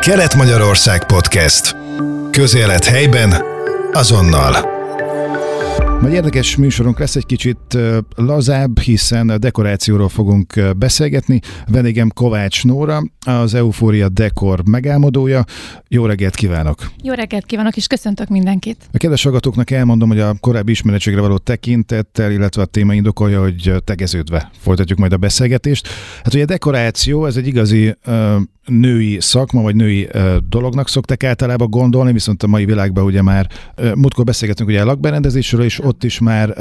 Kelet-Magyarország Podcast. Közélet helyben, azonnal. Majd érdekes műsorunk lesz egy kicsit lazább, hiszen a dekorációról fogunk beszélgetni. Vendégem Kovács Nóra, az Eufória Dekor megálmodója. Jó reggelt kívánok! Jó reggelt kívánok, és köszöntök mindenkit! A kedves hallgatóknak elmondom, hogy a korábbi ismeretségre való tekintettel, illetve a téma indokolja, hogy tegeződve folytatjuk majd a beszélgetést. Hát ugye a dekoráció, ez egy igazi női szakma, vagy női dolognak szoktak általában gondolni, viszont a mai világban ugye már múltkor beszélgetünk ugye a lakberendezésről, és ott is már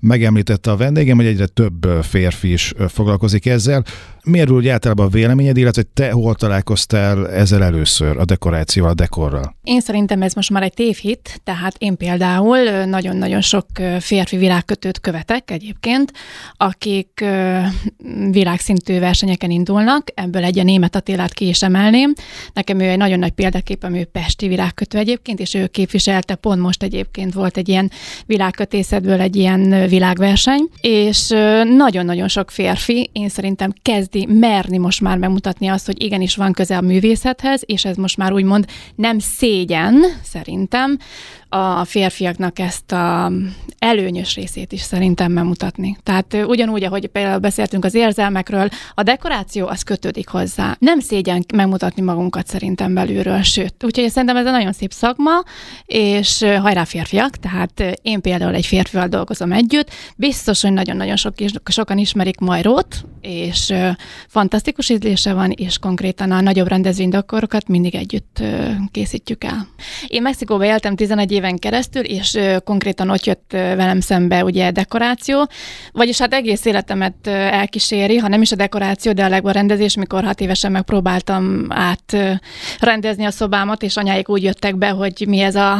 megemlítette a vendégem, hogy egyre több férfi is foglalkozik ezzel. Miért úgy általában a véleményed, illetve te hol találkoztál ezzel először, a dekorációval, a dekorral? Én szerintem ez most már egy tévhit, tehát én például nagyon-nagyon sok férfi világkötőt követek egyébként, akik világszintű versenyeken indulnak, ebből egy a német Attilát ki is emelném. Nekem ő egy nagyon nagy példaképem, ő Pesti világkötő egyébként, és ő képviselte, pont most egyébként volt egy ilyen világkötészetből egy ilyen világverseny, és nagyon-nagyon sok férfi, én szerintem kezdi merni most már bemutatni azt, hogy igenis van köze a művészethez, és ez most már úgymond nem szégyen, szerintem, a férfiaknak ezt a előnyös részét is szerintem bemutatni. Tehát ugyanúgy, ahogy például beszéltünk az érzelmekről, a dekoráció az kötődik hozzá. Nem szégyen megmutatni magunkat szerintem belülről, sőt. Úgyhogy szerintem ez egy nagyon szép szakma, és hajrá férfiak, tehát én például egy férfival dolgozom együtt, biztos, hogy nagyon-nagyon sok, sokan ismerik Majrót, és fantasztikus ízlése van, és konkrétan a nagyobb rendezvénydekorokat mindig együtt készítjük el. Én Mexikóba éltem 11 éven keresztül, és konkrétan ott jött velem szembe ugye dekoráció, vagyis hát egész életemet elkíséri, ha nem is a dekoráció, de a legjobb rendezés, mikor hat évesen megpróbáltam át rendezni a szobámat, és anyáik úgy jöttek be, hogy mi ez a,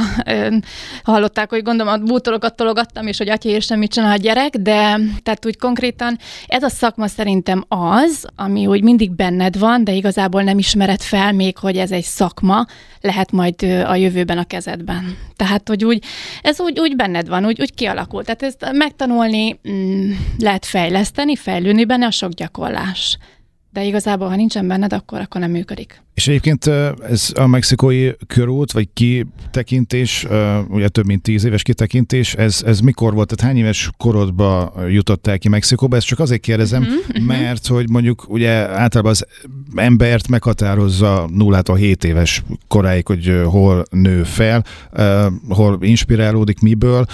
hallották, hogy gondolom a bútorokat tologattam, és hogy atya és mit csinál a gyerek, de tehát úgy konkrétan ez a szakma szerintem az, ami úgy mindig benned van, de igazából nem ismered fel még, hogy ez egy szakma, lehet majd a jövőben a kezedben. Tehát, hogy úgy, ez úgy, úgy benned van, úgy, úgy kialakult. Tehát ezt megtanulni mm, lehet fejleszteni, fejlődni benne a sok gyakorlás. De igazából, ha nincsen benned, akkor, akkor nem működik. És egyébként ez a mexikói körút, vagy kitekintés, ugye több mint tíz éves kitekintés, ez, ez mikor volt? Tehát hány éves korodba jutottál ki Mexikóba? Ezt csak azért kérdezem, uh-huh, mert hogy mondjuk ugye általában az embert meghatározza nullától hét éves koráig, hogy hol nő fel, hol inspirálódik, miből.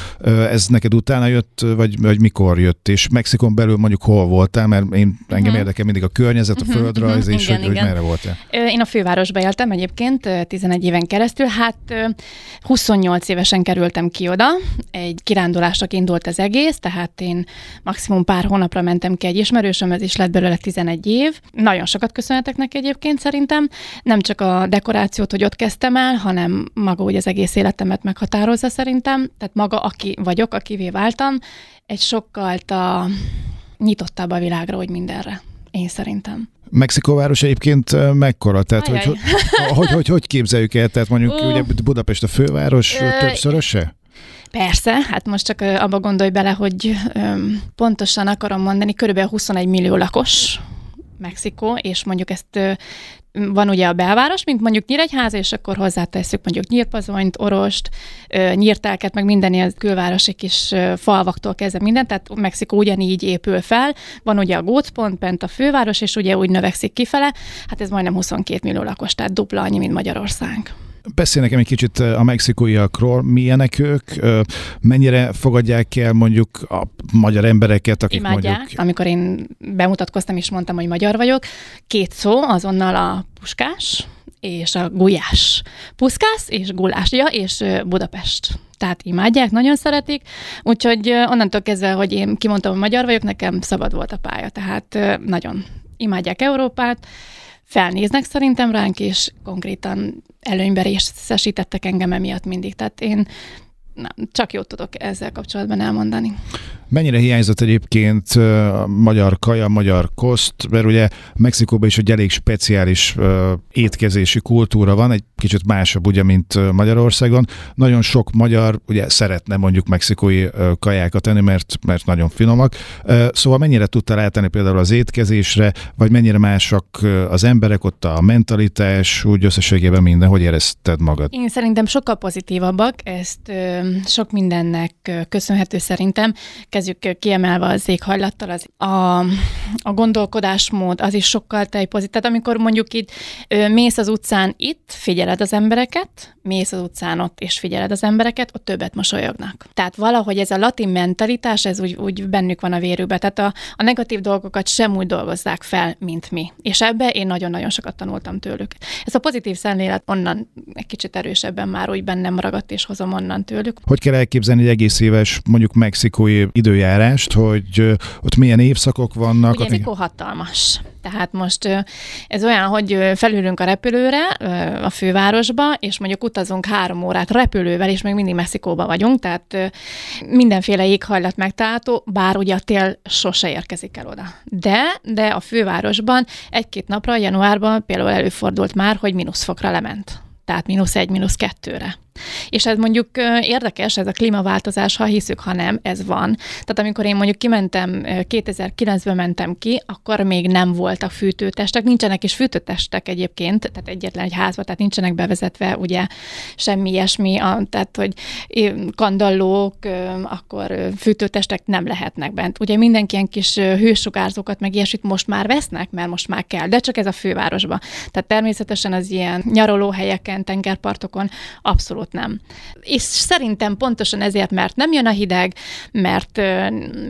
Ez neked utána jött, vagy, vagy mikor jött? És Mexikon belül mondjuk hol voltál? Mert én, engem uh-huh. érdekel mindig a környezet, a földrajz, uh-huh, és igen, hogy, igen. hogy merre voltál. Én a fővárosba éltem egyébként 11 éven keresztül, hát 28 évesen kerültem ki oda, egy kirándulásnak indult az egész, tehát én maximum pár hónapra mentem ki egy ismerősöm, ez is lett belőle 11 év. Nagyon sokat köszönhetek neki egyébként szerintem, nem csak a dekorációt, hogy ott kezdtem el, hanem maga úgy az egész életemet meghatározza szerintem, tehát maga, aki vagyok, akivé váltam, egy sokkal a nyitottabb a világra, hogy mindenre, én szerintem. Mexikóváros egyébként mekkora? Tehát hogy, hogy, hogy, hogy, hogy képzeljük el? Tehát mondjuk uh, ugye Budapest a főváros uh, többszöröse? Persze, hát most csak abba gondolj bele, hogy um, pontosan akarom mondani, körülbelül 21 millió lakos Mexikó, és mondjuk ezt van ugye a belváros, mint mondjuk Nyíregyháza, és akkor hozzátesszük mondjuk Nyírpazonyt, Orost, Nyírtelket, meg minden ilyen külvárosi kis falvaktól kezdve minden, tehát Mexikó ugyanígy épül fel. Van ugye a gócpont, bent a főváros, és ugye úgy növekszik kifele, hát ez majdnem 22 millió lakos, tehát dupla annyi, mint Magyarország. Beszélj nekem egy kicsit a mexikóiakról, milyenek ők, mennyire fogadják el mondjuk a magyar embereket, akik Imádják. mondjuk... Amikor én bemutatkoztam és mondtam, hogy magyar vagyok, két szó, azonnal a puskás és a gulyás. Puszkász és gulás, ja, és Budapest. Tehát imádják, nagyon szeretik, úgyhogy onnantól kezdve, hogy én kimondtam, hogy magyar vagyok, nekem szabad volt a pálya, tehát nagyon imádják Európát, felnéznek szerintem ránk, és konkrétan előnybe részesítettek engem emiatt mindig. Tehát én nem, csak jót tudok ezzel kapcsolatban elmondani. Mennyire hiányzott egyébként magyar kaja, magyar koszt, mert ugye Mexikóban is egy elég speciális étkezési kultúra van, egy kicsit másabb ugye, mint Magyarországon. Nagyon sok magyar ugye szeretne mondjuk mexikói kajákat tenni, mert, mert nagyon finomak. Szóval mennyire tudtál eltenni például az étkezésre, vagy mennyire mások az emberek, ott a mentalitás, úgy összességében minden, hogy érezted magad? Én szerintem sokkal pozitívabbak, ezt sok mindennek köszönhető szerintem. Kezdjük kiemelve az éghajlattal, az, a, a gondolkodásmód, az is sokkal pozitív. Tehát amikor mondjuk itt ö, mész az utcán itt, figyeled az embereket, mész az utcán ott és figyeled az embereket, ott többet mosolyognak. Tehát valahogy ez a latin mentalitás, ez úgy, úgy bennük van a vérükben. Tehát a, a negatív dolgokat sem úgy dolgozzák fel, mint mi. És ebbe én nagyon-nagyon sokat tanultam tőlük. Ez a pozitív szemlélet onnan egy kicsit erősebben már úgy bennem ragadt, és hozom onnan tőlük. Hogy kell elképzelni egy egész éves, mondjuk mexikói időjárást, hogy ott milyen évszakok vannak? Ugye Mexikó hatalmas. Tehát most ez olyan, hogy felülünk a repülőre a fővárosba, és mondjuk utazunk három órát repülővel, és még mindig Mexikóban vagyunk, tehát mindenféle éghajlat megtalálható, bár ugye a tél sose érkezik el oda. De, de a fővárosban egy-két napra, januárban például előfordult már, hogy mínuszfokra lement. Tehát mínusz egy, mínusz kettőre. És ez mondjuk érdekes, ez a klímaváltozás, ha hiszük, ha nem, ez van. Tehát amikor én mondjuk kimentem, 2009-ben mentem ki, akkor még nem voltak fűtőtestek, nincsenek is fűtőtestek egyébként, tehát egyetlen egy házban, tehát nincsenek bevezetve ugye semmi ilyesmi, tehát hogy kandallók, akkor fűtőtestek nem lehetnek bent. Ugye mindenki ilyen kis hősugárzókat meg ilyesmit most már vesznek, mert most már kell, de csak ez a fővárosban. Tehát természetesen az ilyen nyaralóhelyeken, tengerpartokon abszolút abszolút nem. És szerintem pontosan ezért, mert nem jön a hideg, mert,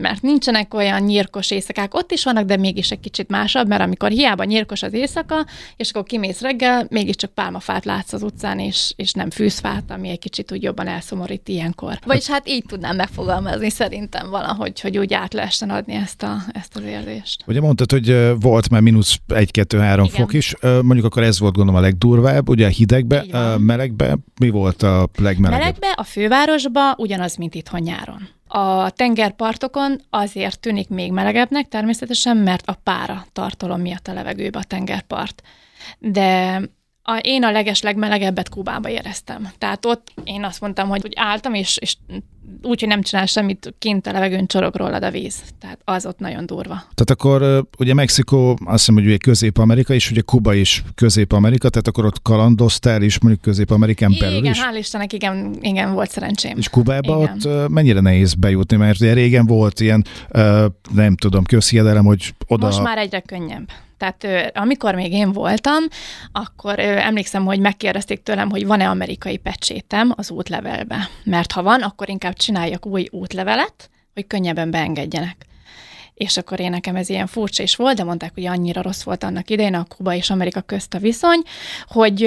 mert nincsenek olyan nyírkos éjszakák, ott is vannak, de mégis egy kicsit másabb, mert amikor hiába nyírkos az éjszaka, és akkor kimész reggel, mégiscsak pálmafát látsz az utcán, és, és nem fűzfát, ami egy kicsit úgy jobban elszomorít ilyenkor. Vagyis hát így tudnám megfogalmazni szerintem valahogy, hogy úgy át lehessen adni ezt, a, ezt az érzést. Ugye mondtad, hogy volt már mínusz 1-2-3 fok is, mondjuk akkor ez volt gondolom a legdurvább, ugye a hidegbe, melegbe mi volt a legmelegebb? Melegbe, a fővárosba ugyanaz, mint itthon nyáron. A tengerpartokon azért tűnik még melegebbnek természetesen, mert a pára tartalom miatt a levegőbe a tengerpart. De a, én a leges legmelegebbet Kubába éreztem. Tehát ott én azt mondtam, hogy, hogy álltam, és, és úgy, hogy nem csinál semmit, kint a levegőn csorog rólad a víz. Tehát az ott nagyon durva. Tehát akkor ugye Mexikó, azt hiszem, hogy ugye Közép-Amerika, és ugye Kuba is Közép-Amerika, tehát akkor ott kalandoztál is mondjuk Közép-Amerikán belül igen, is? hál' Istennek, igen, igen, volt szerencsém. És Kubába igen. ott mennyire nehéz bejutni, mert ugye régen volt ilyen, nem tudom, közhiedelem, hogy oda... Most már egyre könnyebb. Tehát amikor még én voltam, akkor emlékszem, hogy megkérdezték tőlem, hogy van-e amerikai pecsétem az útlevelbe. Mert ha van, akkor inkább csináljak új útlevelet, hogy könnyebben beengedjenek. És akkor én nekem ez ilyen furcsa is volt, de mondták, hogy annyira rossz volt annak idején a Kuba és Amerika közt a viszony, hogy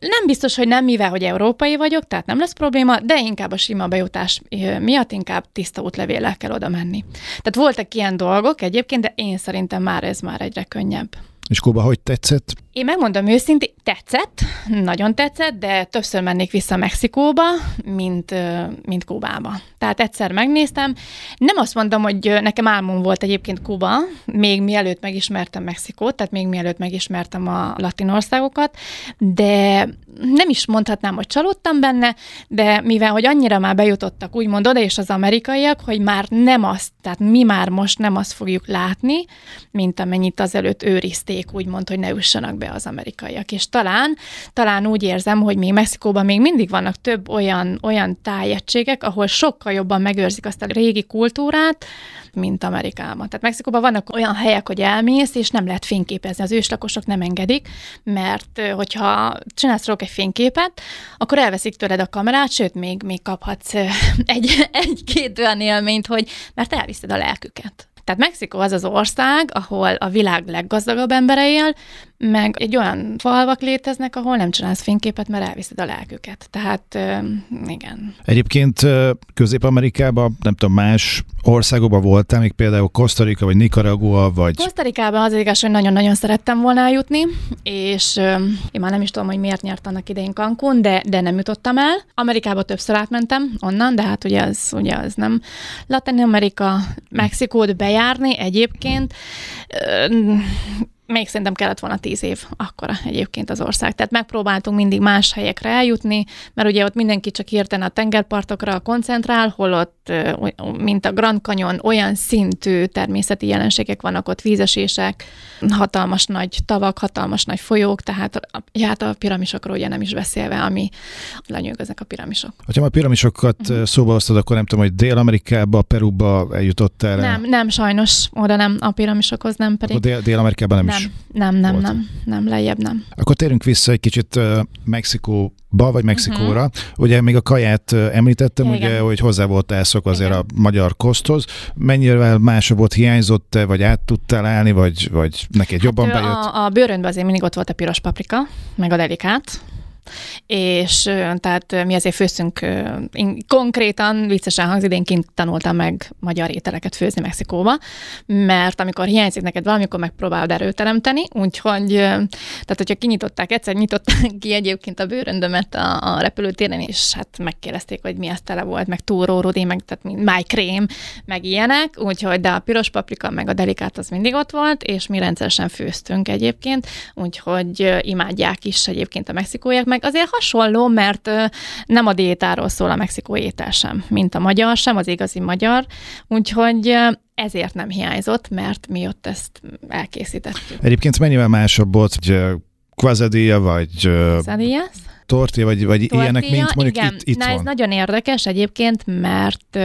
nem biztos, hogy nem, mivel, hogy európai vagyok, tehát nem lesz probléma, de inkább a sima bejutás miatt inkább tiszta útlevéllel kell oda menni. Tehát voltak ilyen dolgok egyébként, de én szerintem már ez már egyre könnyebb. És Kuba, hogy tetszett? Én megmondom őszintén, tetszett, nagyon tetszett, de többször mennék vissza Mexikóba, mint, mint Kubába. Tehát egyszer megnéztem. Nem azt mondom, hogy nekem álmom volt egyébként Kuba, még mielőtt megismertem Mexikót, tehát még mielőtt megismertem a latin országokat, de nem is mondhatnám, hogy csalódtam benne, de mivel, hogy annyira már bejutottak úgymond oda, és az amerikaiak, hogy már nem azt, tehát mi már most nem azt fogjuk látni, mint amennyit azelőtt őrizték, úgymond, hogy ne üssenek be az amerikaiak. És talán, talán úgy érzem, hogy még Mexikóban még mindig vannak több olyan, olyan tájegységek, ahol sokkal jobban megőrzik azt a régi kultúrát, mint Amerikában. Tehát Mexikóban vannak olyan helyek, hogy elmész, és nem lehet fényképezni. Az őslakosok nem engedik, mert hogyha csinálsz róluk egy fényképet, akkor elveszik tőled a kamerát, sőt, még, még kaphatsz egy, egy-két olyan élményt, hogy mert elviszed a lelküket. Tehát Mexikó az az ország, ahol a világ leggazdagabb embere él, meg egy olyan falvak léteznek, ahol nem csinálsz fényképet, mert elviszed a lelküket. Tehát igen. Egyébként Közép-Amerikában, nem tudom, más országokban voltál, még például Costa Rica, vagy Nicaragua, vagy... Costa Ricában az igaz, hogy nagyon-nagyon szerettem volna eljutni, és én már nem is tudom, hogy miért nyert annak idején Cancún, de, de nem jutottam el. Amerikába többször átmentem onnan, de hát ugye az, ugye az nem. Latin Amerika, Mexikót bejárni egyébként még szerintem kellett volna tíz év akkora egyébként az ország. Tehát megpróbáltunk mindig más helyekre eljutni, mert ugye ott mindenki csak hirtelen a tengerpartokra koncentrál, holott, mint a Grand Canyon, olyan szintű természeti jelenségek vannak ott, vízesések, hatalmas nagy tavak, hatalmas nagy folyók, tehát hát a piramisokról ugye nem is beszélve, ami lenyűgöznek a piramisok. Ha a piramisokat uh-huh. szóba hoztad, akkor nem tudom, hogy Dél-Amerikába, Peruba eljutottál? Nem, nem, sajnos oda nem, a piramisokhoz nem pedig. Dél- Dél-Amerikában nem, nem is Nem, nem, volt. nem, nem, lejjebb nem. Akkor térünk vissza egy kicsit uh, Mexikóba, vagy Mexikóra. Uh-huh. Ugye még a kaját említettem, Igen. ugye, hogy hozzá volt elszok azért Igen. a magyar koszthoz. Mennyire másabb volt, hiányzott-e, vagy át tudtál állni, vagy, vagy neked hát jobban bejött? A, a bőröndben azért mindig ott volt a piros paprika, meg a delikát, és tehát mi azért főztünk, konkrétan viccesen hangzik, én kint tanultam meg magyar ételeket főzni Mexikóba, mert amikor hiányzik neked valami, akkor megpróbálod erőteremteni, úgyhogy, tehát hogyha kinyitották, egyszer nyitották ki egyébként a bőröndömet a, a repülőtéren, és hát megkérdezték, hogy mi az tele volt, meg túró, rudi, meg tehát májkrém, meg ilyenek, úgyhogy de a piros paprika, meg a delikát az mindig ott volt, és mi rendszeresen főztünk egyébként, úgyhogy imádják is egyébként a mexikóiak, meg azért hasonló, mert nem a diétáról szól a mexikói étel sem, mint a magyar sem, az igazi magyar, úgyhogy ezért nem hiányzott, mert mi ott ezt elkészítettük. Egyébként mennyivel másabb volt, hogy quesadilla, vagy... Quesadillas? Tortilla, vagy, vagy tortilla, ilyenek, mint mondjuk igen. itt, itt Na, van. ez nagyon érdekes egyébként, mert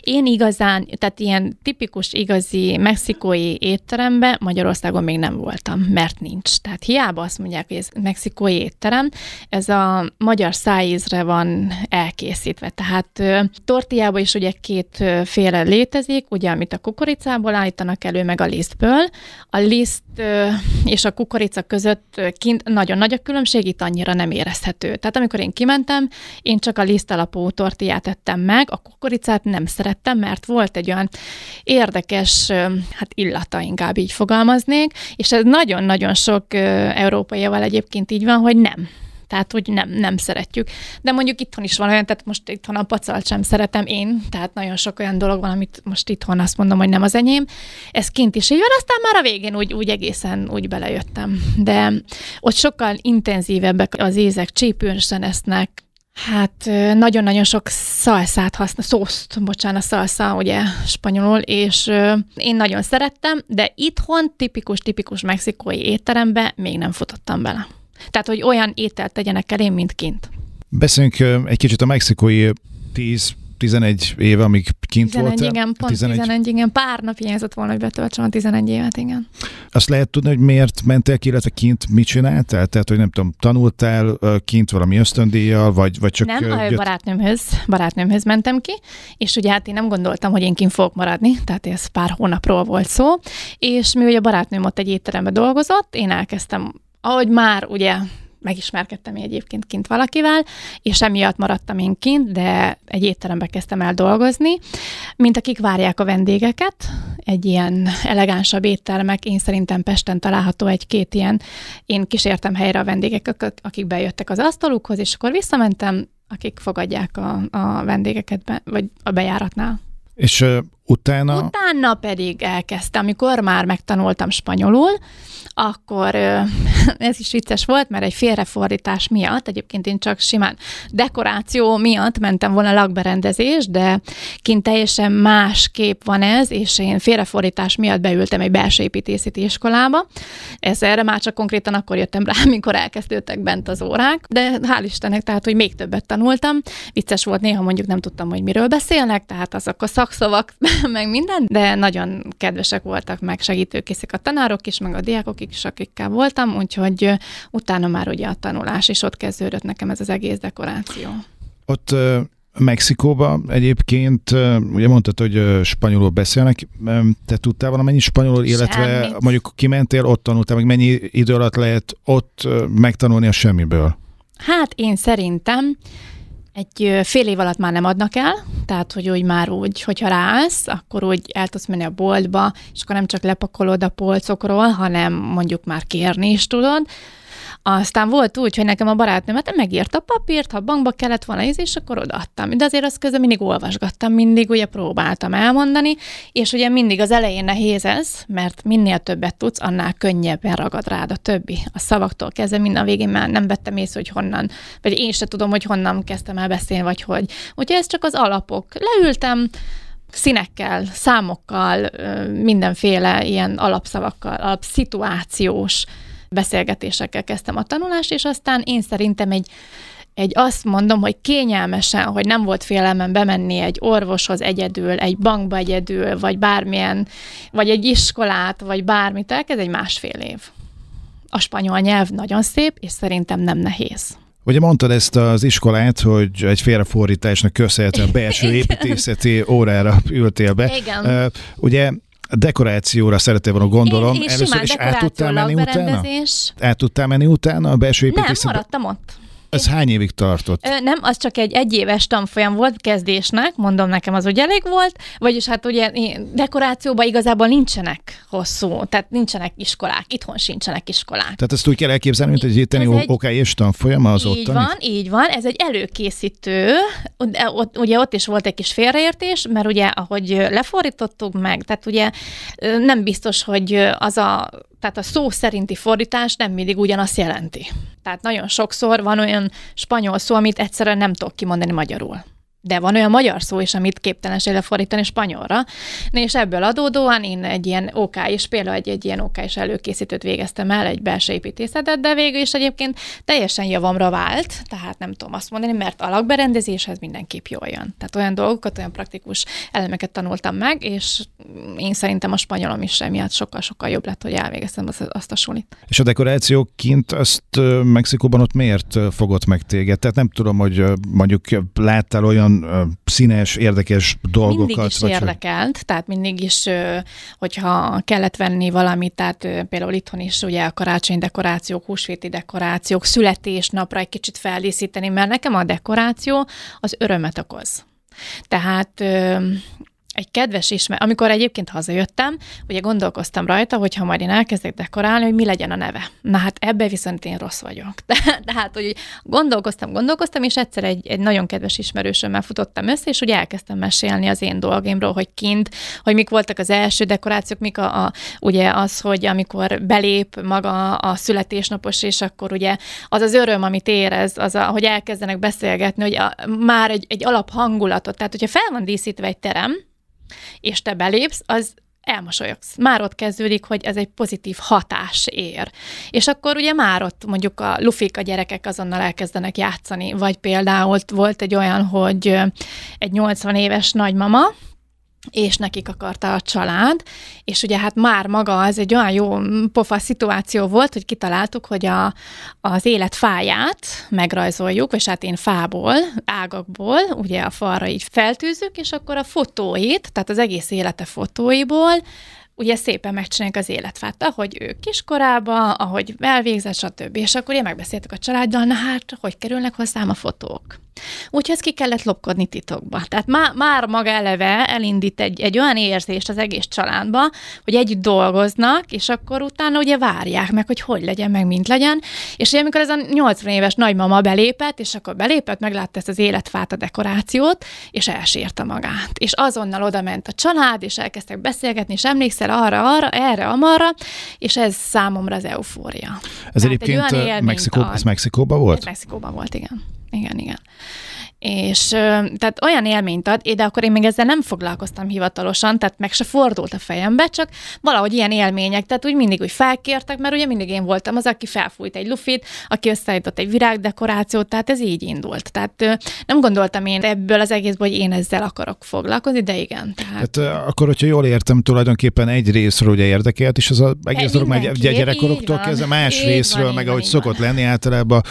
én igazán, tehát ilyen tipikus igazi mexikói étterembe Magyarországon még nem voltam, mert nincs. Tehát hiába azt mondják, hogy ez mexikói étterem, ez a magyar szájízre van elkészítve. Tehát tortillában is ugye két féle létezik, ugye, amit a kukoricából állítanak elő, meg a lisztből. A liszt és a kukorica között kint nagyon nagy a különbség, itt annyira nem érezhető érthető. Tehát amikor én kimentem, én csak a liszt alapú tortillát ettem meg, a kukoricát nem szerettem, mert volt egy olyan érdekes, hát illata inkább így fogalmaznék, és ez nagyon-nagyon sok európaival egyébként így van, hogy nem tehát hogy nem, nem szeretjük. De mondjuk itthon is van olyan, tehát most itthon a pacalt sem szeretem én, tehát nagyon sok olyan dolog van, amit most itthon azt mondom, hogy nem az enyém. Ez kint is így van, aztán már a végén úgy, úgy egészen úgy belejöttem. De ott sokkal intenzívebbek az ízek, csípősen esznek, Hát nagyon-nagyon sok szalszát használ, szószt, bocsánat, szalsza, ugye spanyolul, és én nagyon szerettem, de itthon tipikus-tipikus mexikói étterembe még nem futottam bele. Tehát, hogy olyan ételt tegyenek elém, mint kint. Beszéljünk egy kicsit a mexikói 10 11 éve, amíg kint 11, voltál. igen, pont 11. 11, igen. Pár nap hiányzott volna, hogy betöltsem a 11 évet, igen. Azt lehet tudni, hogy miért mentél ki, illetve kint mit csináltál? Tehát, hogy nem tudom, tanultál kint valami ösztöndíjjal, vagy, vagy csak... Nem, jött... barátnőmhöz, barátnőmhöz mentem ki, és ugye hát én nem gondoltam, hogy én kint fogok maradni, tehát ez pár hónapról volt szó, és mi ugye a barátnőm ott egy étteremben dolgozott, én elkezdtem ahogy már ugye megismerkedtem egyébként kint valakivel, és emiatt maradtam én kint, de egy étterembe kezdtem el dolgozni, mint akik várják a vendégeket, egy ilyen elegánsabb éttermek, én szerintem Pesten található egy-két ilyen, én kísértem helyre a vendégeket, akik bejöttek az asztalukhoz, és akkor visszamentem, akik fogadják a, a vendégeket, be, vagy a bejáratnál. És utána? Utána pedig elkezdtem, amikor már megtanultam spanyolul, akkor ez is vicces volt, mert egy félrefordítás miatt, egyébként én csak simán dekoráció miatt mentem volna lakberendezés, de kint teljesen más kép van ez, és én félrefordítás miatt beültem egy belső építészeti iskolába. Ez erre már csak konkrétan akkor jöttem rá, amikor elkezdődtek bent az órák, de hál' Istennek, tehát, hogy még többet tanultam. Vicces volt néha mondjuk nem tudtam, hogy miről beszélnek, tehát azok a szakszavak, meg minden, de nagyon kedvesek voltak, meg segítőkészek a tanárok is, meg a diákok is, akikkel voltam, úgyhogy utána már ugye a tanulás, és ott kezdődött nekem ez az egész dekoráció. Ott Mexikóba egyébként, ugye mondtad, hogy spanyolul beszélnek, te tudtál valamennyi spanyolul, illetve Semmit. mondjuk kimentél, ott tanultál, meg mennyi idő alatt lehet ott megtanulni a semmiből? Hát én szerintem egy fél év alatt már nem adnak el, tehát hogy úgy már úgy, hogyha ráállsz, akkor úgy el tudsz menni a boltba, és akkor nem csak lepakolod a polcokról, hanem mondjuk már kérni is tudod. Aztán volt úgy, hogy nekem a barátnőm hát megírta a papírt, ha bankba kellett volna ízni, és akkor odaadtam. De azért azt közben mindig olvasgattam, mindig ugye próbáltam elmondani, és ugye mindig az elején nehéz ez, mert minél többet tudsz, annál könnyebben ragad rád a többi. A szavaktól kezdve minden végén már nem vettem észre, hogy honnan, vagy én se tudom, hogy honnan kezdtem el beszélni, vagy hogy. Úgyhogy ez csak az alapok. Leültem, színekkel, számokkal, mindenféle ilyen alapszavakkal, alapszituációs beszélgetésekkel kezdtem a tanulást, és aztán én szerintem egy egy azt mondom, hogy kényelmesen, hogy nem volt félelmem bemenni egy orvoshoz egyedül, egy bankba egyedül, vagy bármilyen, vagy egy iskolát, vagy bármit, ez egy másfél év. A spanyol nyelv nagyon szép, és szerintem nem nehéz. Ugye mondtad ezt az iskolát, hogy egy félrefordításnak köszönhetően belső építészeti órára ültél be. Igen. Uh, ugye dekorációra szerettél volna gondolom. Én, én Először is át tudtál menni utána? Át tudtál menni utána a belső Nem, építészetbe? maradtam ott. Ez hány évig tartott? Nem, az csak egy egyéves tanfolyam volt kezdésnek, mondom nekem az úgy elég volt, vagyis hát ugye dekorációban igazából nincsenek hosszú, tehát nincsenek iskolák, itthon sincsenek iskolák. Tehát ezt úgy kell elképzelni, mint egy itteni Ez egy- OK és tanfolyam az így ottani? van, így van, ez egy előkészítő, ott, ugye ott is volt egy kis félreértés, mert ugye ahogy lefordítottuk meg, tehát ugye nem biztos, hogy az a, tehát a szó szerinti fordítás nem mindig ugyanazt jelenti. Tehát nagyon sokszor van olyan spanyol szó, amit egyszerűen nem tudok kimondani magyarul. De van olyan magyar szó is, amit képtelenség lefordítani spanyolra. És ebből adódóan én egy ilyen OK és például egy, egy ilyen OK és előkészítőt végeztem el, egy belső építészetet, de végül is egyébként teljesen javamra vált, tehát nem tudom azt mondani, mert a lakberendezéshez mindenképp jól jön. Tehát olyan dolgokat, olyan praktikus elemeket tanultam meg, és én szerintem a spanyolom is emiatt sokkal-sokkal jobb lett, hogy elvégeztem azt, azt a sulit. És a dekoráció kint azt Mexikóban ott miért fogott meg téged? Tehát nem tudom, hogy mondjuk láttál olyan színes, érdekes dolgokat? mindig is vagy hogy- érdekelt, tehát mindig is, hogyha kellett venni valamit, tehát például itthon is ugye a karácsony dekorációk, húsvéti dekorációk, születésnapra egy kicsit feldíszíteni, mert nekem a dekoráció az örömet okoz. Tehát egy kedves ismer, amikor egyébként hazajöttem, ugye gondolkoztam rajta, hogy ha majd én elkezdek dekorálni, hogy mi legyen a neve. Na hát ebbe viszont én rossz vagyok. De, de hát, hogy gondolkoztam, gondolkoztam, és egyszer egy, egy nagyon kedves ismerősömmel futottam össze, és ugye elkezdtem mesélni az én dolgaimról, hogy kint, hogy mik voltak az első dekorációk, mik a, a ugye az, hogy amikor belép maga a születésnapos, és akkor ugye az az öröm, amit érez, az, a, hogy elkezdenek beszélgetni, hogy a, már egy, egy alaphangulatot, tehát hogyha fel van díszítve egy terem, és te belépsz, az elmosolyogsz. Már ott kezdődik, hogy ez egy pozitív hatás ér. És akkor ugye már ott mondjuk a lufik, a gyerekek azonnal elkezdenek játszani, vagy például volt egy olyan, hogy egy 80 éves nagymama, és nekik akarta a család, és ugye hát már maga az egy olyan jó pofa szituáció volt, hogy kitaláltuk, hogy a, az élet fáját megrajzoljuk, és hát én fából, ágakból, ugye a falra így feltűzzük, és akkor a fotóit, tehát az egész élete fotóiból, ugye szépen megcsinálják az életfát, ahogy ő kiskorába, ahogy elvégzett, stb. És akkor ugye megbeszéltük a családdal, na hát, hogy kerülnek hozzám a fotók. Úgyhogy ezt ki kellett lopkodni titokba. Tehát má, már maga eleve elindít egy, egy olyan érzést az egész családba, hogy együtt dolgoznak, és akkor utána ugye várják meg, hogy hogy legyen, meg mint legyen. És ugye amikor ez a 80 éves nagymama belépett, és akkor belépett, meglátta ezt az életfát, a dekorációt, és elsírta magát. És azonnal oda ment a család, és elkezdtek beszélgetni, és emlékszel arra, arra, erre, amarra, és ez számomra az eufória. Ez Tehát egy egyébként élményt Mexikó, ez Mexikóban Ez volt? Mexikóban volt, igen. Igen, igen. És tehát olyan élményt ad, de akkor én még ezzel nem foglalkoztam hivatalosan, tehát meg se fordult a fejembe, csak valahogy ilyen élmények, tehát úgy mindig úgy felkértek, mert ugye mindig én voltam az, aki felfújt egy lufit, aki összeállított egy virágdekorációt, tehát ez így indult. Tehát nem gondoltam én ebből az egészből, hogy én ezzel akarok foglalkozni, de igen. Tehát, Tehát akkor, hogyha jól értem, tulajdonképpen egy részről ugye érdekelt, és az a egész dolog így van. kezdve más Így részről, van, meg ahogy van, szokott van. lenni általában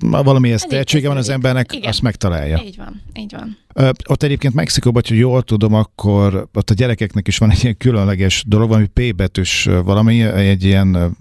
valami ezt tehetsége van az embernek, Igen. azt megtalálja. Így van, így van. Ott egyébként Mexikóban, hogy jól tudom, akkor ott a gyerekeknek is van egy ilyen különleges dolog, valami P betűs valami, egy ilyen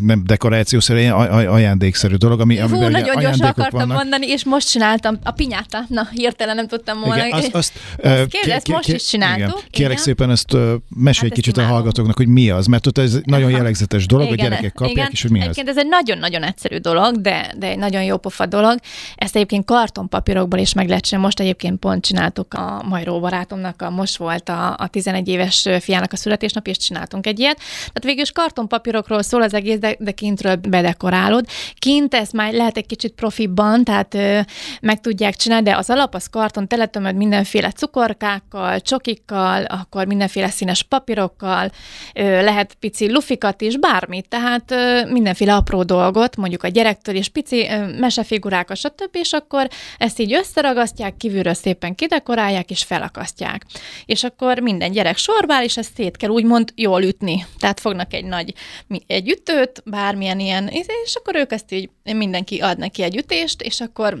nem dekorációszerű, ilyen ajándékszerű dolog, ami Hú, nagyon gyorsan akartam vannak. mondani, és most csináltam a pinyáta. Na, hirtelen nem tudtam volna. Igen, azt, azt, azt kérdez, ezt most is csináltuk. Igen. Kérlek igen. szépen ezt mesélj hát egy kicsit a hallgatóknak, hogy mi az, mert ott ez egy nagyon jellegzetes dolog, igen, a gyerekek kapják, igen. és hogy mi az. ez egy nagyon-nagyon egyszerű dolog, de, de egy nagyon jó pofa dolog. Ezt egyébként kartonpapírokból is meg lehet csinálni. Most egyébként pont csináltuk a Majró barátomnak, a, most volt a, a 11 éves fiának a születésnap, és csináltunk egy ilyet. Tehát végül is kartonpapírokról szól az egész, de, de kintről bedekorálod. Kint ez már lehet egy kicsit profibban, tehát ö, meg tudják csinálni, de az alap az karton, teletömöd mindenféle cukorkákkal, csokikkal, akkor mindenféle színes papírokkal, ö, lehet pici lufikat is, bármit, tehát ö, mindenféle apró dolgot, mondjuk a gyerektől is pici ö, mesefigurákat, stb., és akkor ezt így összeragasztják, kívülről szépen kidekorálják és felakasztják. És akkor minden gyerek sorbál, és ezt szét kell úgymond jól ütni. Tehát fognak egy nagy egy ütőt, bármilyen ilyen, és akkor ők ezt így mindenki ad neki egy ütést, és akkor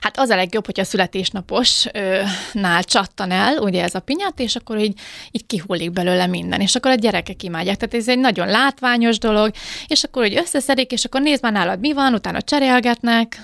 Hát az a legjobb, hogy a születésnaposnál csattan el, ugye ez a pinyát, és akkor így, így kihullik belőle minden, és akkor a gyerekek imádják. Tehát ez egy nagyon látványos dolog, és akkor hogy összeszedik, és akkor nézd már nálad mi van, utána cserélgetnek,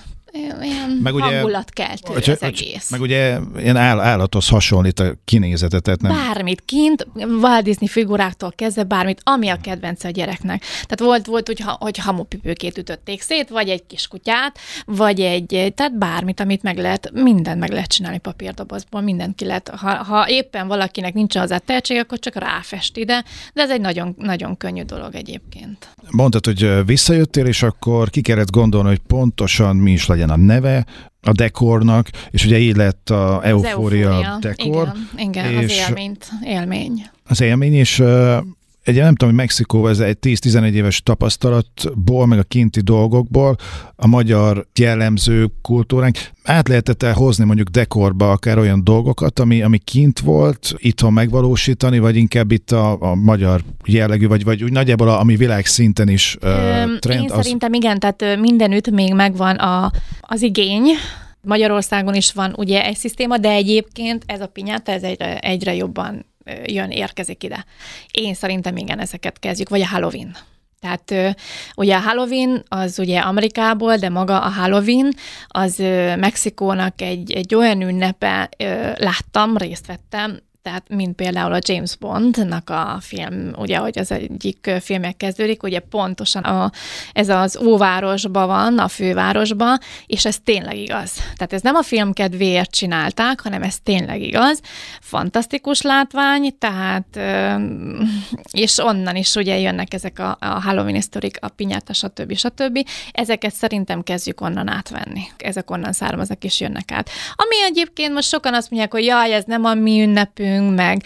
ilyen meg ugye, hangulatkeltő hogy, az egész. Meg ugye ilyen áll, állathoz hasonlít a kinézetet. Tehát nem... Bármit, kint, Walt Disney figuráktól kezdve bármit, ami a kedvence a gyereknek. Tehát volt, volt hogy, hogy hamupipőkét ütötték szét, vagy egy kis kutyát, vagy egy, tehát bármit, amit meg lehet, mindent meg lehet csinálni papírdobozból, mindent ki lehet. Ha, ha éppen valakinek nincs az tehetség, akkor csak ráfest ide, de ez egy nagyon, nagyon könnyű dolog egyébként. Mondtad, hogy visszajöttél, és akkor ki kellett gondolni, hogy pontosan mi is legyen legyen a neve a dekornak, és ugye így lett a eufória dekor. Igen, igen és az élményt, élmény. Az élmény, és egy nem tudom, hogy Mexikó ez egy 10-11 éves tapasztalatból, meg a kinti dolgokból, a magyar jellemző kultúránk, át lehetett el hozni mondjuk dekorba akár olyan dolgokat, ami, ami kint volt, itthon megvalósítani, vagy inkább itt a, a magyar jellegű, vagy, vagy úgy nagyjából a, ami világszinten is uh, trend. Én az... szerintem igen, tehát mindenütt még megvan a, az igény, Magyarországon is van ugye egy szisztéma, de egyébként ez a pinyata, ez egyre, egyre jobban jön, érkezik ide. Én szerintem igen, ezeket kezdjük, vagy a Halloween. Tehát ugye a Halloween az ugye Amerikából, de maga a Halloween az Mexikónak egy, egy olyan ünnepe, láttam, részt vettem, tehát mint például a James Bondnak a film, ugye, hogy az egyik filmek kezdődik, ugye pontosan a, ez az óvárosban van, a fővárosban, és ez tényleg igaz. Tehát ez nem a film kedvéért csinálták, hanem ez tényleg igaz. Fantasztikus látvány, tehát és onnan is ugye jönnek ezek a, a Halloween sztorik, a pinyáta, stb. stb. Ezeket szerintem kezdjük onnan átvenni. Ezek onnan származnak és jönnek át. Ami egyébként most sokan azt mondják, hogy jaj, ez nem a mi ünnepünk, beszélünk meg,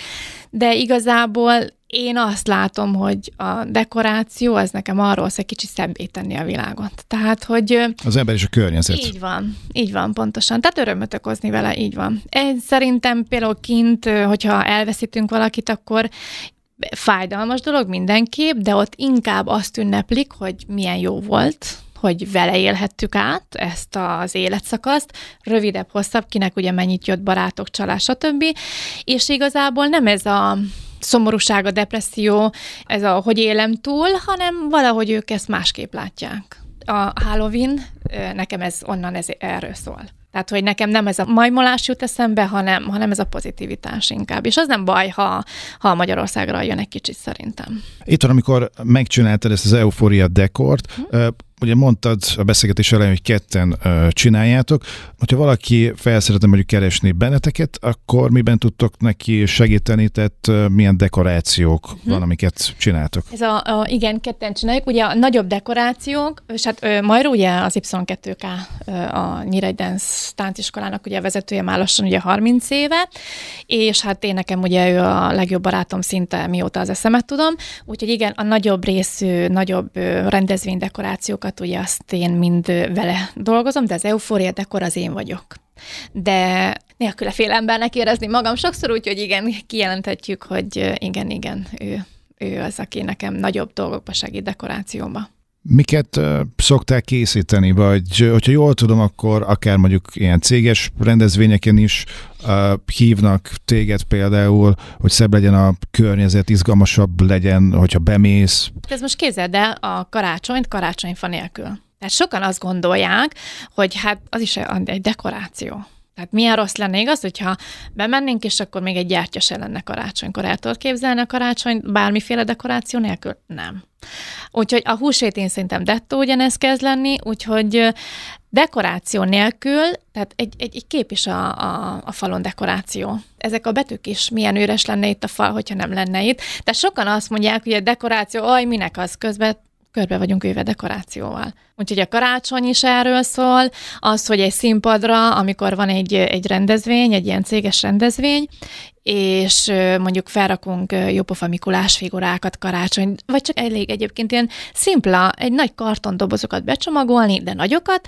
de igazából én azt látom, hogy a dekoráció az nekem arról szól, kicsit szebbé tenni a világot. Tehát, hogy... Az ember és a környezet. Így van, így van, pontosan. Tehát örömöt okozni vele, így van. Én szerintem például kint, hogyha elveszítünk valakit, akkor fájdalmas dolog mindenképp, de ott inkább azt ünneplik, hogy milyen jó volt, hogy vele élhettük át ezt az életszakaszt, rövidebb, hosszabb, kinek ugye mennyit jött barátok, csalás, stb. És igazából nem ez a szomorúság, a depresszió, ez a hogy élem túl, hanem valahogy ők ezt másképp látják. A Halloween, nekem ez onnan ez erről szól. Tehát, hogy nekem nem ez a majmolás jut eszembe, hanem, hanem ez a pozitivitás inkább. És az nem baj, ha, ha Magyarországra jön egy kicsit szerintem. Itt van, amikor megcsináltad ezt az eufória dekort, hm? Ugye mondtad a beszélgetés elején, hogy ketten uh, csináljátok. Hogyha valaki fel szeretne mondjuk keresni benneteket, akkor miben tudtok neki segíteni, tehát uh, milyen dekorációk uh-huh. van, amiket csináltok? Ez a, a, igen, ketten csináljuk. Ugye a nagyobb dekorációk, és hát uh, majd ugye az Y2K uh, a Nyírai Dance tánciskolának ugye a vezetője már lassan ugye 30 éve, és hát én nekem ugye ő a legjobb barátom szinte mióta az eszemet tudom, úgyhogy igen, a nagyobb részű, nagyobb rendezvénydekorációkat dolgokat, ugye azt én mind vele dolgozom, de az eufória dekor az én vagyok. De nélküle fél embernek érezni magam sokszor, úgyhogy igen, kijelenthetjük, hogy igen, igen, ő, ő az, aki nekem nagyobb dolgokba segít dekorációba. Miket szokták készíteni, vagy hogyha jól tudom, akkor akár mondjuk ilyen céges rendezvényeken is uh, hívnak téged például, hogy szebb legyen a környezet, izgalmasabb legyen, hogyha bemész. Ez most képzeld el a karácsonyt karácsonyfa nélkül. Tehát sokan azt gondolják, hogy hát az is egy dekoráció. Tehát milyen rossz lenne igaz, hogyha bemennénk, és akkor még egy gyártya se lenne karácsonykor. El tudod képzelni a karácsony bármiféle dekoráció nélkül? Nem. Úgyhogy a húsvét én szerintem dettó ugyanez kezd lenni, úgyhogy dekoráció nélkül, tehát egy, egy, egy kép is a, a, a falon dekoráció. Ezek a betűk is milyen üres lenne itt a fal, hogyha nem lenne itt. Tehát sokan azt mondják, hogy a dekoráció, aj, minek az közben körbe vagyunk véve dekorációval. Úgyhogy a karácsony is erről szól, az, hogy egy színpadra, amikor van egy, egy rendezvény, egy ilyen céges rendezvény, és mondjuk felrakunk Jópofa Mikulás figurákat karácsony, vagy csak elég egyébként ilyen szimpla, egy nagy kartondobozokat becsomagolni, de nagyokat,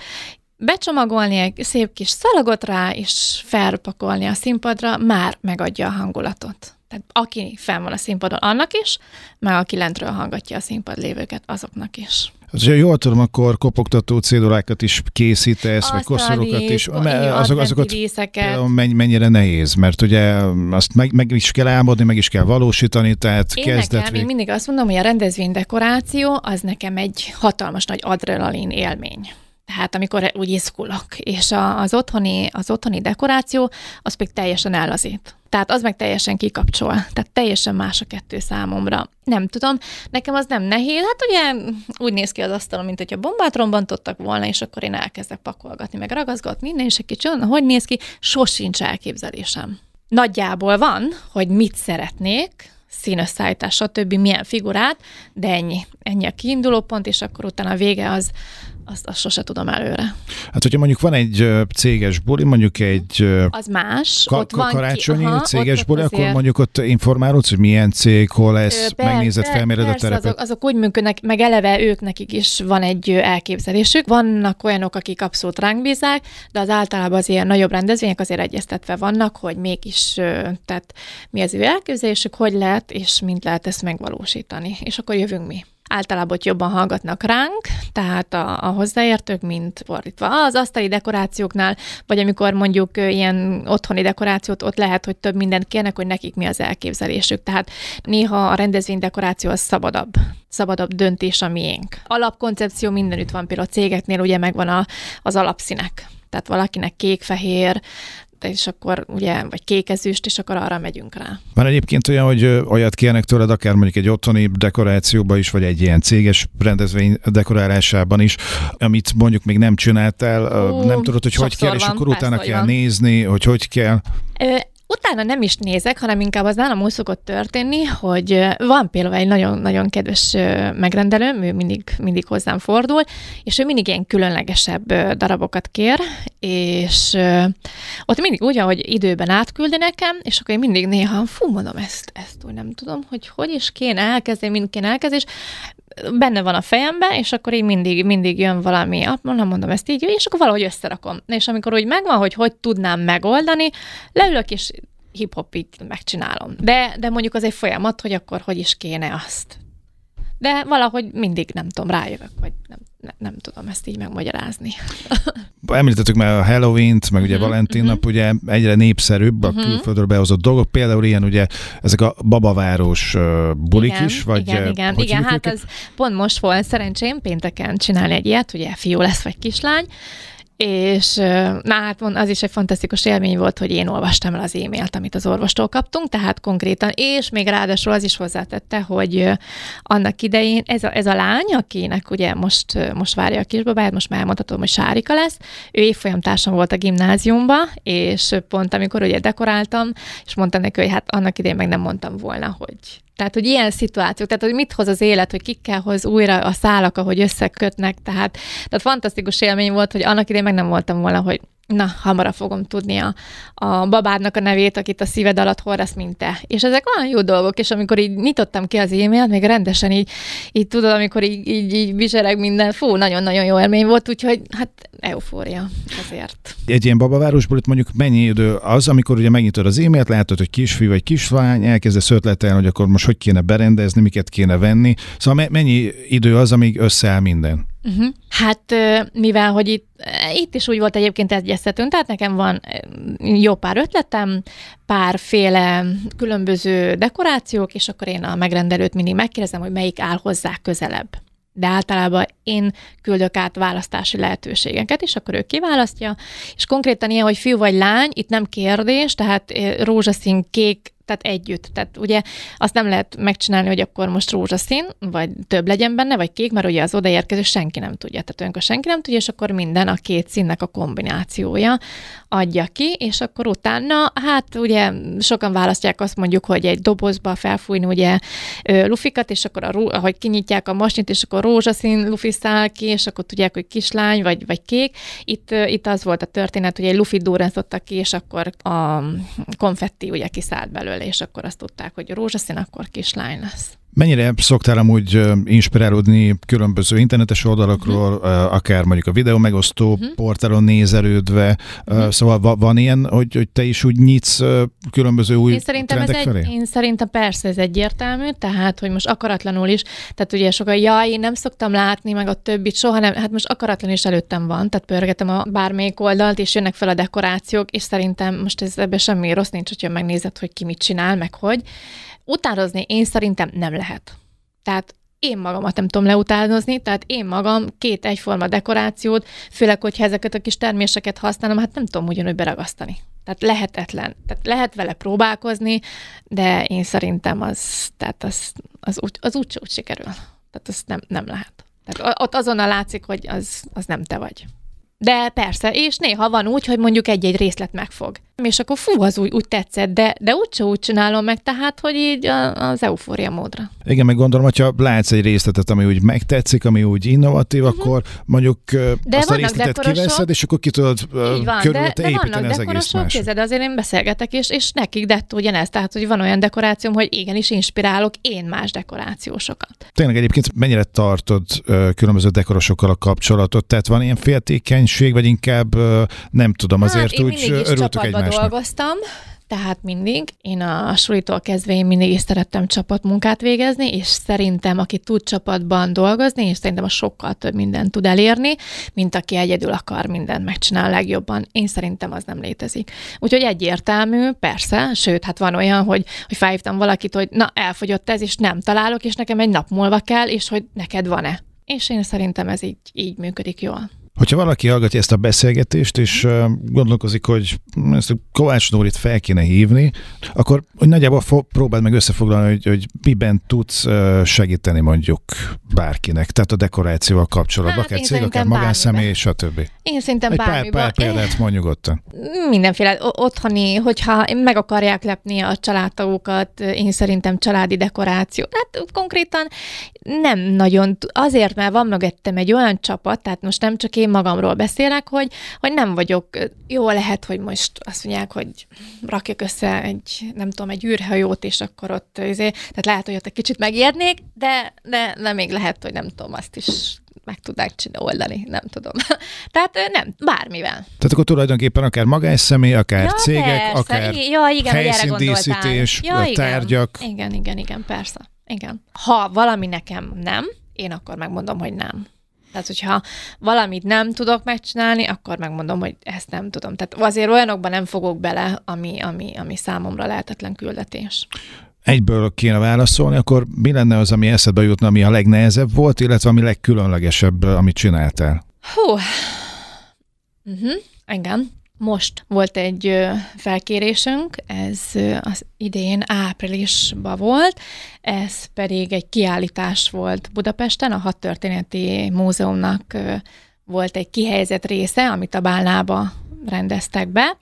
becsomagolni egy szép kis szalagot rá, és felpakolni a színpadra, már megadja a hangulatot. Tehát aki fenn van a színpadon, annak is, meg aki lentről hallgatja a színpad lévőket, azoknak is. Hát, ha jól tudom, akkor kopogtató cédulákat is készítesz, vagy koszorokat is. Azok, azokat mennyire nehéz, mert ugye azt meg, meg is kell álmodni, meg is kell valósítani, tehát én kezdet nekem, én mindig azt mondom, hogy a rendezvény dekoráció az nekem egy hatalmas nagy adrenalin élmény. Tehát amikor úgy izgulok, és az otthoni, az otthoni dekoráció, az pedig teljesen ellazít. Tehát az meg teljesen kikapcsol. Tehát teljesen más a kettő számomra. Nem tudom, nekem az nem nehéz. Hát ugye úgy néz ki az asztalon, mint hogyha bombát rombantottak volna, és akkor én elkezdek pakolgatni, meg ragaszgatni minden, és egy kicsi, hogy néz ki, sosincs elképzelésem. Nagyjából van, hogy mit szeretnék, színösszállítás, stb. milyen figurát, de ennyi. Ennyi a kiinduló pont, és akkor utána a vége az, azt, azt sose tudom előre. Hát, hogyha mondjuk van egy céges buli, mondjuk egy az más, ka- ott van karácsonyi ki, aha, céges ott, buli, ott akkor mondjuk ott informálódsz, hogy milyen cég, hol lesz, per, megnézed, felméred a terepet. Azok, azok úgy működnek, meg eleve ők nekik is van egy elképzelésük. Vannak olyanok, akik abszolút ránk bízák, de az általában az ilyen nagyobb rendezvények azért egyeztetve vannak, hogy mégis, tehát mi az ő elképzelésük, hogy lehet, és mint lehet ezt megvalósítani. És akkor jövünk mi általában jobban hallgatnak ránk, tehát a, a hozzáértők, mint fordítva. Az asztali dekorációknál, vagy amikor mondjuk ilyen otthoni dekorációt, ott lehet, hogy több mindent kérnek, hogy nekik mi az elképzelésük. Tehát néha a rendezvény dekoráció az szabadabb szabadabb döntés a miénk. Alapkoncepció mindenütt van, például a cégeknél ugye megvan a, az alapszínek. Tehát valakinek kék-fehér, és akkor ugye, vagy kékezüst, és akkor arra megyünk rá. Van egyébként olyan, hogy olyat kérnek tőled, akár mondjuk egy otthoni dekorációban is, vagy egy ilyen céges rendezvény dekorálásában is, amit mondjuk még nem csináltál, Ó, nem tudod, hogy hogy kell, és akkor utána kell van. nézni, hogy hogy kell. Utána nem is nézek, hanem inkább az nálam úgy szokott történni, hogy van például egy nagyon-nagyon kedves megrendelőm, ő mindig, mindig hozzám fordul, és ő mindig ilyen különlegesebb darabokat kér, és ott mindig úgy van, hogy időben átküldi nekem, és akkor én mindig néha, fú, mondom, ezt, ezt úgy nem tudom, hogy hogy is kéne elkezdeni, mind kéne elkezdeni, és benne van a fejembe, és akkor így mindig, mindig jön valami, nem mondom ezt így, és akkor valahogy összerakom. És amikor úgy megvan, hogy hogy tudnám megoldani, leülök, és hip-hop így megcsinálom. De, de mondjuk az egy folyamat, hogy akkor hogy is kéne azt. De valahogy mindig, nem tudom, rájövök, vagy nem, ne, nem tudom ezt így megmagyarázni. Említettük már a Halloween-t, meg ugye uh-huh, Valentin nap, ugye egyre népszerűbb a uh-huh. külföldről behozott dolgok, például ilyen ugye ezek a babaváros bulik igen, is, vagy Igen, igen, igen hát ez pont most volt szerencsém pénteken csinálni egy ilyet, ugye fiú lesz vagy kislány, és na hát az is egy fantasztikus élmény volt, hogy én olvastam el az e-mailt, amit az orvostól kaptunk, tehát konkrétan, és még ráadásul az is hozzátette, hogy annak idején ez a, ez a lány, akinek ugye most, most várja a kisbabáját, most már elmondhatom, hogy Sárika lesz, ő évfolyamtársam volt a gimnáziumba, és pont amikor ugye dekoráltam, és mondtam neki, hogy hát annak idején meg nem mondtam volna, hogy tehát, hogy ilyen szituációk, tehát, hogy mit hoz az élet, hogy kikkel hoz újra a szálak, ahogy összekötnek, tehát, tehát fantasztikus élmény volt, hogy annak idején meg nem voltam volna, hogy na, hamarabb fogom tudni a, a babádnak a nevét, akit a szíved alatt hordasz, mint te. És ezek olyan jó dolgok, és amikor így nyitottam ki az e-mailt, még rendesen így, így tudod, amikor így, így, így bizsereg minden, fú, nagyon-nagyon jó élmény volt, úgyhogy hát eufória ezért. Egy ilyen babavárosból itt mondjuk mennyi idő az, amikor ugye megnyitod az e-mailt, látod, hogy kisfiú vagy kislány, elkezdesz ötletelni, hogy akkor most hogy kéne berendezni, miket kéne venni. Szóval mennyi idő az, amíg összeáll minden? Uh-huh. Hát mivel, hogy itt, itt is úgy volt egyébként egyeztetünk, tehát nekem van jó pár ötletem, párféle különböző dekorációk, és akkor én a megrendelőt mindig megkérdezem, hogy melyik áll hozzá közelebb de általában én küldök át választási lehetőségeket, és akkor ő kiválasztja, és konkrétan ilyen, hogy fiú vagy lány, itt nem kérdés, tehát rózsaszín, kék, tehát együtt. Tehát ugye azt nem lehet megcsinálni, hogy akkor most rózsaszín, vagy több legyen benne, vagy kék, mert ugye az odaérkező senki nem tudja. Tehát olyankor senki nem tudja, és akkor minden a két színnek a kombinációja adja ki, és akkor utána, hát ugye sokan választják azt mondjuk, hogy egy dobozba felfújni ugye lufikat, és akkor a, ahogy kinyitják a masnit, és akkor rózsaszín lufi száll ki, és akkor tudják, hogy kislány, vagy, vagy kék. Itt, itt az volt a történet, hogy egy lufit durrantottak ki, és akkor a konfetti ugye kiszállt belőle és akkor azt tudták, hogy rózsaszín, akkor kislány lesz. Mennyire szoktál amúgy inspirálódni különböző internetes oldalakról, uh-huh. akár mondjuk a videó megosztó uh-huh. portálon nézelődve, uh-huh. szóval van ilyen, hogy, hogy te is úgy nyitsz különböző új én szerintem trendek ez felé? Egy, én szerintem persze ez egyértelmű, tehát hogy most akaratlanul is, tehát ugye sokan, jaj, én nem szoktam látni, meg a többit soha nem, hát most akaratlan is előttem van, tehát pörgetem a bármelyik oldalt, és jönnek fel a dekorációk, és szerintem most ez ebben semmi rossz nincs, hogyha megnézed, hogy ki mit csinál, meg hogy. Utánozni én szerintem nem lehet. Tehát én magamat nem tudom leutánozni, tehát én magam két egyforma dekorációt, főleg, hogyha ezeket a kis terméseket használom, hát nem tudom ugyanúgy beragasztani. Tehát lehetetlen. Tehát lehet vele próbálkozni, de én szerintem az, tehát az, az, úgy, az úgy, úgy sikerül. Tehát az nem, nem lehet. Tehát ott azonnal látszik, hogy az, az nem te vagy. De persze, és néha van úgy, hogy mondjuk egy-egy részlet megfog. És akkor fú, az úgy, úgy tetszett, de, de úgyse úgy csinálom meg, tehát, hogy így az eufória módra. Igen, meg gondolom, hogyha látsz egy részletet, ami úgy megtetszik, ami úgy innovatív, uh-huh. akkor mondjuk de azt a részletet kiveszed, és akkor ki tudod körülötte építeni az egész más. Kézed, azért én beszélgetek, és, és nekik dettó ugyanez, tehát, hogy van olyan dekorációm, hogy igenis inspirálok én más dekorációsokat. Tényleg egyébként mennyire tartod különböző dekorosokkal a kapcsolatot? Tehát van ilyen féltékeny közönség, vagy inkább nem tudom, azért hát, úgy örültök egymásnak. Dolgoztam, tehát mindig. Én a sulitól kezdve én mindig is szerettem csapatmunkát végezni, és szerintem, aki tud csapatban dolgozni, és szerintem a sokkal több mindent tud elérni, mint aki egyedül akar mindent megcsinálni legjobban. Én szerintem az nem létezik. Úgyhogy egyértelmű, persze, sőt, hát van olyan, hogy, hogy felhívtam valakit, hogy na, elfogyott ez, és nem találok, és nekem egy nap múlva kell, és hogy neked van-e. És én szerintem ez így, így működik jól. Hogyha valaki hallgatja ezt a beszélgetést, és gondolkozik, hogy ezt a Kovács Nórit fel kéne hívni, akkor hogy nagyjából fo- próbáld meg összefoglalni, hogy, hogy miben tudsz segíteni mondjuk bárkinek, tehát a dekorációval kapcsolatban, hát, akár cég, akár magánszemély, stb. Én szerintem Egy. Pár, pár példát mondjuk ott. Mindenféle otthoni, hogyha meg akarják lepni a családtagokat, én szerintem családi dekoráció. Hát konkrétan nem nagyon, azért, mert van mögöttem egy olyan csapat, tehát most nem csak én magamról beszélek, hogy, hogy nem vagyok, jó lehet, hogy most azt mondják, hogy rakjak össze egy, nem tudom, egy űrhajót, és akkor ott, azért, tehát lehet, hogy ott egy kicsit megérnék, de, de, de még lehet, hogy nem tudom, azt is meg tudnák csinálni, oldani, nem tudom. Tehát nem, bármivel. Tehát akkor tulajdonképpen akár magánszemély, akár ja, cégek, persze. akár ja, igen, helyszíndíszítés, ja, igen. tárgyak. Igen, igen, igen, persze. Igen. Ha valami nekem nem, én akkor megmondom, hogy nem. Tehát, hogyha valamit nem tudok megcsinálni, akkor megmondom, hogy ezt nem tudom. Tehát azért olyanokban nem fogok bele, ami, ami, ami számomra lehetetlen küldetés. Egyből kéne válaszolni, akkor mi lenne az, ami eszedbe jutna, ami a legnehezebb volt, illetve ami legkülönlegesebb, amit csináltál? Hú. Uh-huh. Igen. Most volt egy felkérésünk, ez az idén áprilisban volt, ez pedig egy kiállítás volt Budapesten, a Hat Történeti Múzeumnak volt egy kihelyezett része, amit a Bálnába rendeztek be,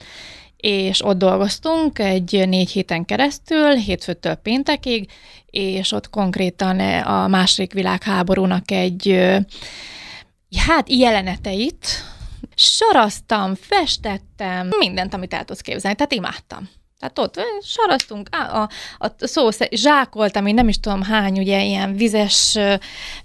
és ott dolgoztunk egy négy héten keresztül, hétfőtől péntekig, és ott konkrétan a második világháborúnak egy hát jeleneteit, saraztam, festettem, mindent, amit el tudsz képzelni, tehát imádtam. Tehát ott saraztunk, a, a, a szó zsákoltam, én nem is tudom hány, ugye ilyen vizes,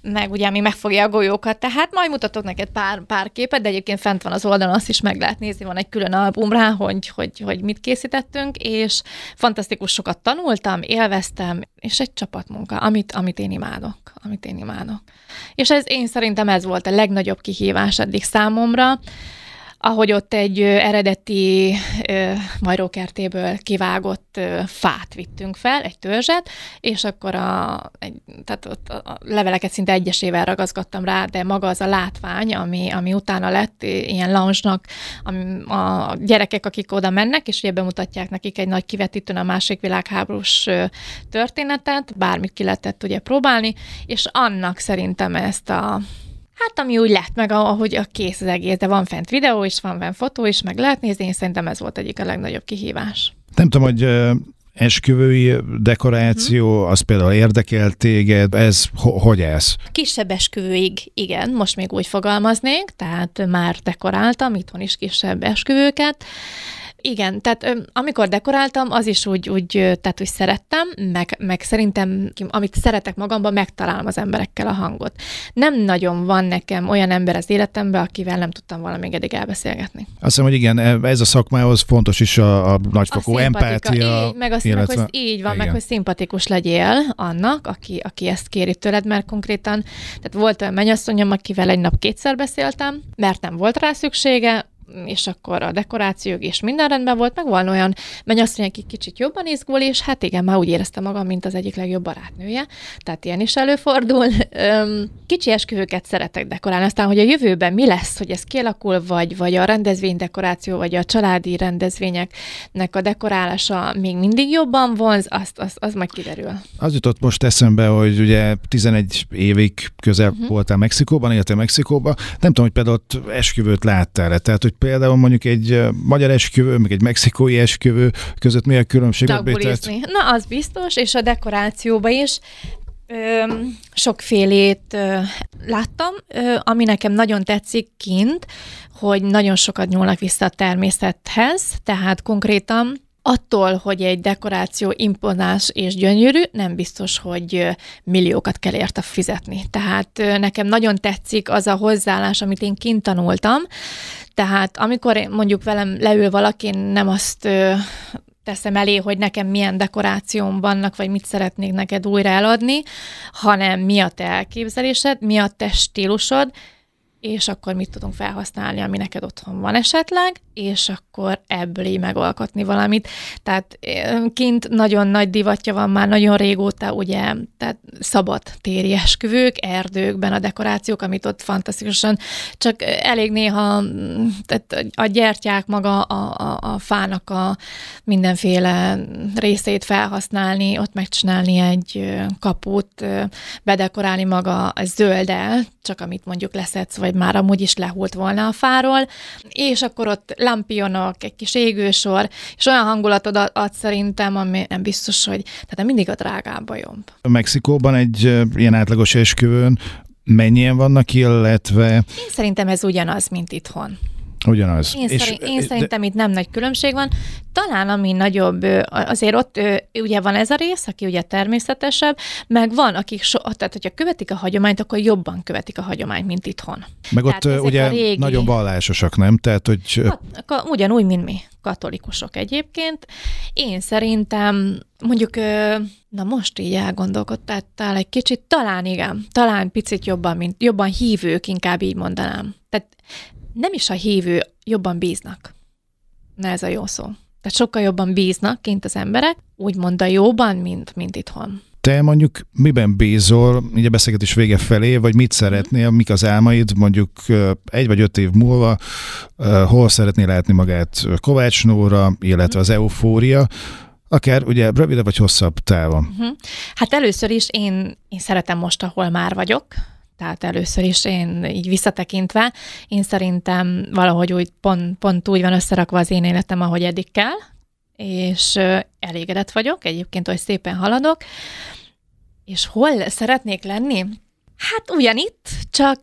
meg ugye, ami megfogja a golyókat, tehát majd mutatok neked pár, pár képet, de egyébként fent van az oldalon, azt is meg lehet nézni, van egy külön album rá, hogy, hogy, hogy mit készítettünk, és fantasztikus sokat tanultam, élveztem, és egy csapatmunka, amit, amit én imádok, amit én imádok. És ez én szerintem ez volt a legnagyobb kihívás eddig számomra, ahogy ott egy eredeti majrókertéből kivágott fát vittünk fel, egy törzset, és akkor a, egy, tehát ott a leveleket szinte egyesével ragaszgattam rá, de maga az a látvány, ami, ami utána lett ilyen lounge-nak, a gyerekek, akik oda mennek, és ugye bemutatják nekik egy nagy kivetítőn a másik világháborús történetet, bármit ki lehetett ugye próbálni, és annak szerintem ezt a Hát ami úgy lett meg, ahogy a kész az egész, de van fent videó is, van fent fotó is, meg lehet nézni, én szerintem ez volt egyik a legnagyobb kihívás. Nem tudom, hogy esküvői dekoráció, hmm. az például érdekel téged, ez ho- hogy ez? Kisebb esküvőig igen, most még úgy fogalmaznék, tehát már dekoráltam itthon is kisebb esküvőket, igen, tehát amikor dekoráltam, az is úgy, úgy tehát úgy szerettem, meg, meg szerintem, amit szeretek magamban, megtalálom az emberekkel a hangot. Nem nagyon van nekem olyan ember az életemben, akivel nem tudtam valami eddig elbeszélgetni. Azt hiszem, hogy igen, e, ez a szakmához fontos is a, a nagyfokú a empátia. Így, meg azt illetve, meg, hogy így van, igen. meg hogy szimpatikus legyél annak, aki, aki ezt kéri tőled, mert konkrétan, tehát volt olyan mennyasszonyom, akivel egy nap kétszer beszéltem, mert nem volt rá szüksége, és akkor a dekorációk és minden rendben volt, meg van olyan mennyasszony, aki kicsit jobban izgul, és hát igen, már úgy érezte magam, mint az egyik legjobb barátnője, tehát ilyen is előfordul. Kicsi esküvőket szeretek dekorálni, aztán, hogy a jövőben mi lesz, hogy ez kialakul, vagy, vagy a rendezvénydekoráció, vagy a családi rendezvényeknek a dekorálása még mindig jobban vonz, azt, az, az majd kiderül. Az jutott most eszembe, hogy ugye 11 évig közel uh-huh. voltál Mexikóban, éltél Mexikóban. Nem tudom, hogy például ott esküvőt láttál tehát hogy például mondjuk egy magyar esküvő, meg egy mexikói esküvő között mi a különbség? Na, az biztos, és a dekorációban is. Ö, sokfélét ö, láttam, ö, ami nekem nagyon tetszik kint, hogy nagyon sokat nyúlnak vissza a természethez, tehát konkrétan attól, hogy egy dekoráció imponás és gyönyörű, nem biztos, hogy milliókat kell érte fizetni. Tehát nekem nagyon tetszik az a hozzáállás, amit én kint tanultam, tehát amikor mondjuk velem leül valaki, nem azt teszem elé, hogy nekem milyen dekorációm vannak, vagy mit szeretnék neked újra eladni, hanem mi a te elképzelésed, mi a te stílusod, és akkor mit tudunk felhasználni, ami neked otthon van esetleg, és akkor ebből így megalkotni valamit. Tehát kint nagyon nagy divatja van már nagyon régóta, ugye, tehát szabad téri esküvők, erdőkben a dekorációk, amit ott fantasztikusan, csak elég néha tehát a gyertyák maga a, a, a fának a mindenféle részét felhasználni, ott megcsinálni egy kaput, bedekorálni maga a zölddel, csak amit mondjuk leszedsz, vagy már amúgy is lehult volna a fáról, és akkor ott lampionok, egy kis égősor, és olyan hangulatod ad szerintem, ami nem biztos, hogy tehát mindig a drágább jobb. Mexikóban egy ilyen átlagos esküvőn mennyien vannak, illetve... Én szerintem ez ugyanaz, mint itthon. Ugyanaz. Én, és, szerint, én de... szerintem itt nem nagy különbség van. Talán ami nagyobb, azért ott ugye van ez a rész, aki ugye természetesebb, meg van, akik, so, tehát hogyha követik a hagyományt, akkor jobban követik a hagyományt, mint itthon. Meg tehát ott ugye régi... nagyon vallásosak, nem? Tehát, hogy... Kat, ugyanúgy, mint mi, katolikusok egyébként. Én szerintem mondjuk, na most így elgondolkodtál egy kicsit, talán igen, talán picit jobban, mint jobban hívők, inkább így mondanám. Tehát nem is a hívő jobban bíznak. Na ez a jó szó. Tehát sokkal jobban bíznak kint az emberek, úgymond a jóban, mint, mint itthon. Te mondjuk miben bízol, így a beszélgetés vége felé, vagy mit szeretnél, mik az álmaid, mondjuk egy vagy öt év múlva, hol szeretnél látni magát Kovács Nóra, illetve az eufória, akár ugye rövidebb vagy hosszabb távon? Uh-huh. Hát először is én, én szeretem most, ahol már vagyok, tehát először is én így visszatekintve, én szerintem valahogy úgy pont, pont úgy van összerakva az én életem, ahogy eddig kell, és elégedett vagyok, egyébként, hogy szépen haladok, és hol szeretnék lenni? Hát ugyanitt, csak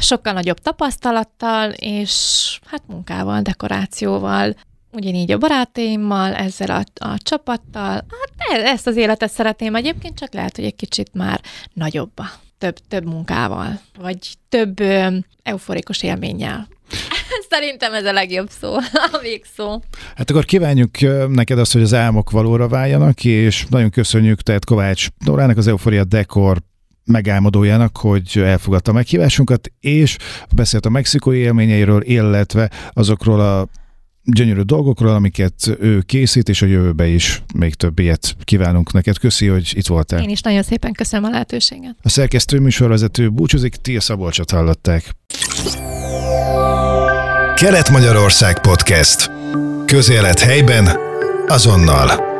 sokkal nagyobb tapasztalattal, és hát munkával, dekorációval, ugyanígy a barátaimmal, ezzel a, a csapattal. Hát e, ezt az életet szeretném egyébként, csak lehet, hogy egy kicsit már nagyobba, több, több munkával, vagy több ö, euforikus élménnyel. Szerintem ez a legjobb szó, a végszó. Hát akkor kívánjuk neked azt, hogy az álmok valóra váljanak, és nagyon köszönjük tehát Kovács Nórának, az Euforia Dekor megálmodójának, hogy elfogadta a meghívásunkat, és beszélt a mexikói élményeiről, illetve azokról a gyönyörű dolgokról, amiket ő készít, és a jövőbe is még több ilyet kívánunk neked. Köszi, hogy itt voltál. Én is nagyon szépen köszönöm a lehetőséget. A szerkesztő műsorvezető búcsúzik, Tia Szabolcsot hallották. Kelet-Magyarország Podcast. Közélet helyben, azonnal.